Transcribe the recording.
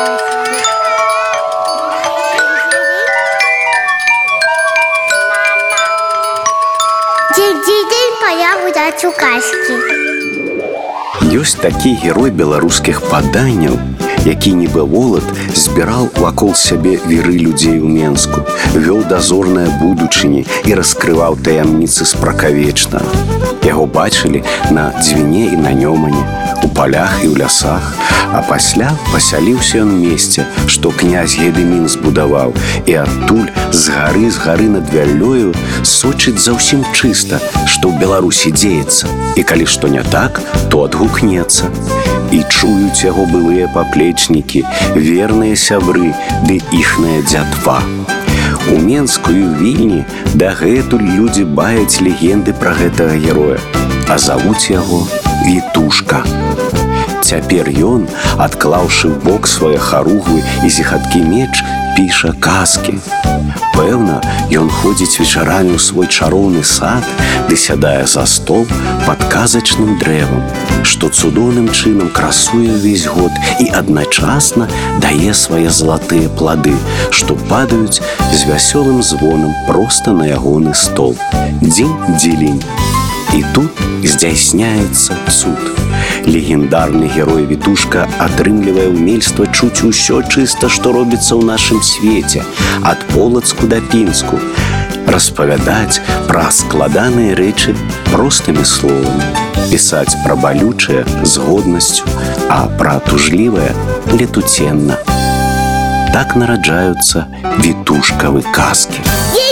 Дзень дзень пая гуляць у казкі. Ёсць такі герой беларускіх паданняў, які нібы волат збіраў вакол сябе веры людзей у Менску, вёў дазорныя будучыні і раскрываў таямніцы спракавечна. Яго бачылі на дзвіне і на нёмане у палях і ў лясах, а пасля пасяліўся ён месце, што князь Гедымін збудаваў і адтуль з гары з гары над вяллёю сочыць заўсім чыста, што ў Беларусі дзеецца. І калі што не так, то адгукнецца. І чуюць яго былыя паплечнікі, верныя сябры ды іхная дзятва. У менскую вільні дагэтуль людзі баяць легенды пра гэтага героя, а завуць яго вітушка. Цяпер ён, адклаўшы ў бок свае харугвы і зіхаткі меч, піша казкі. Пэўна, ён ходзіць вечарамі ў свой чароўны сад, ды сядае за стол пад казачным дрэвам, што цудоўным чынам красуе ўвесь год і адначасна дае свае залатыя плады, што падаюць з вясёлым звонам проста на ягоны стол. Дзень дзелень. І тут здзяйсняецца цуд. Легендарны герой вітушка атрымлівае ўмельства чуць усё чыста, што робіцца ў нашым свеце, ад полацку да пінску. Распавядаць пра складаныя рэчы простымі словамі, пісаць пра балючае з годнасцю, а пра тужлівае летуценна. Так нараджаюцца вітушкавы казкі. Казкі.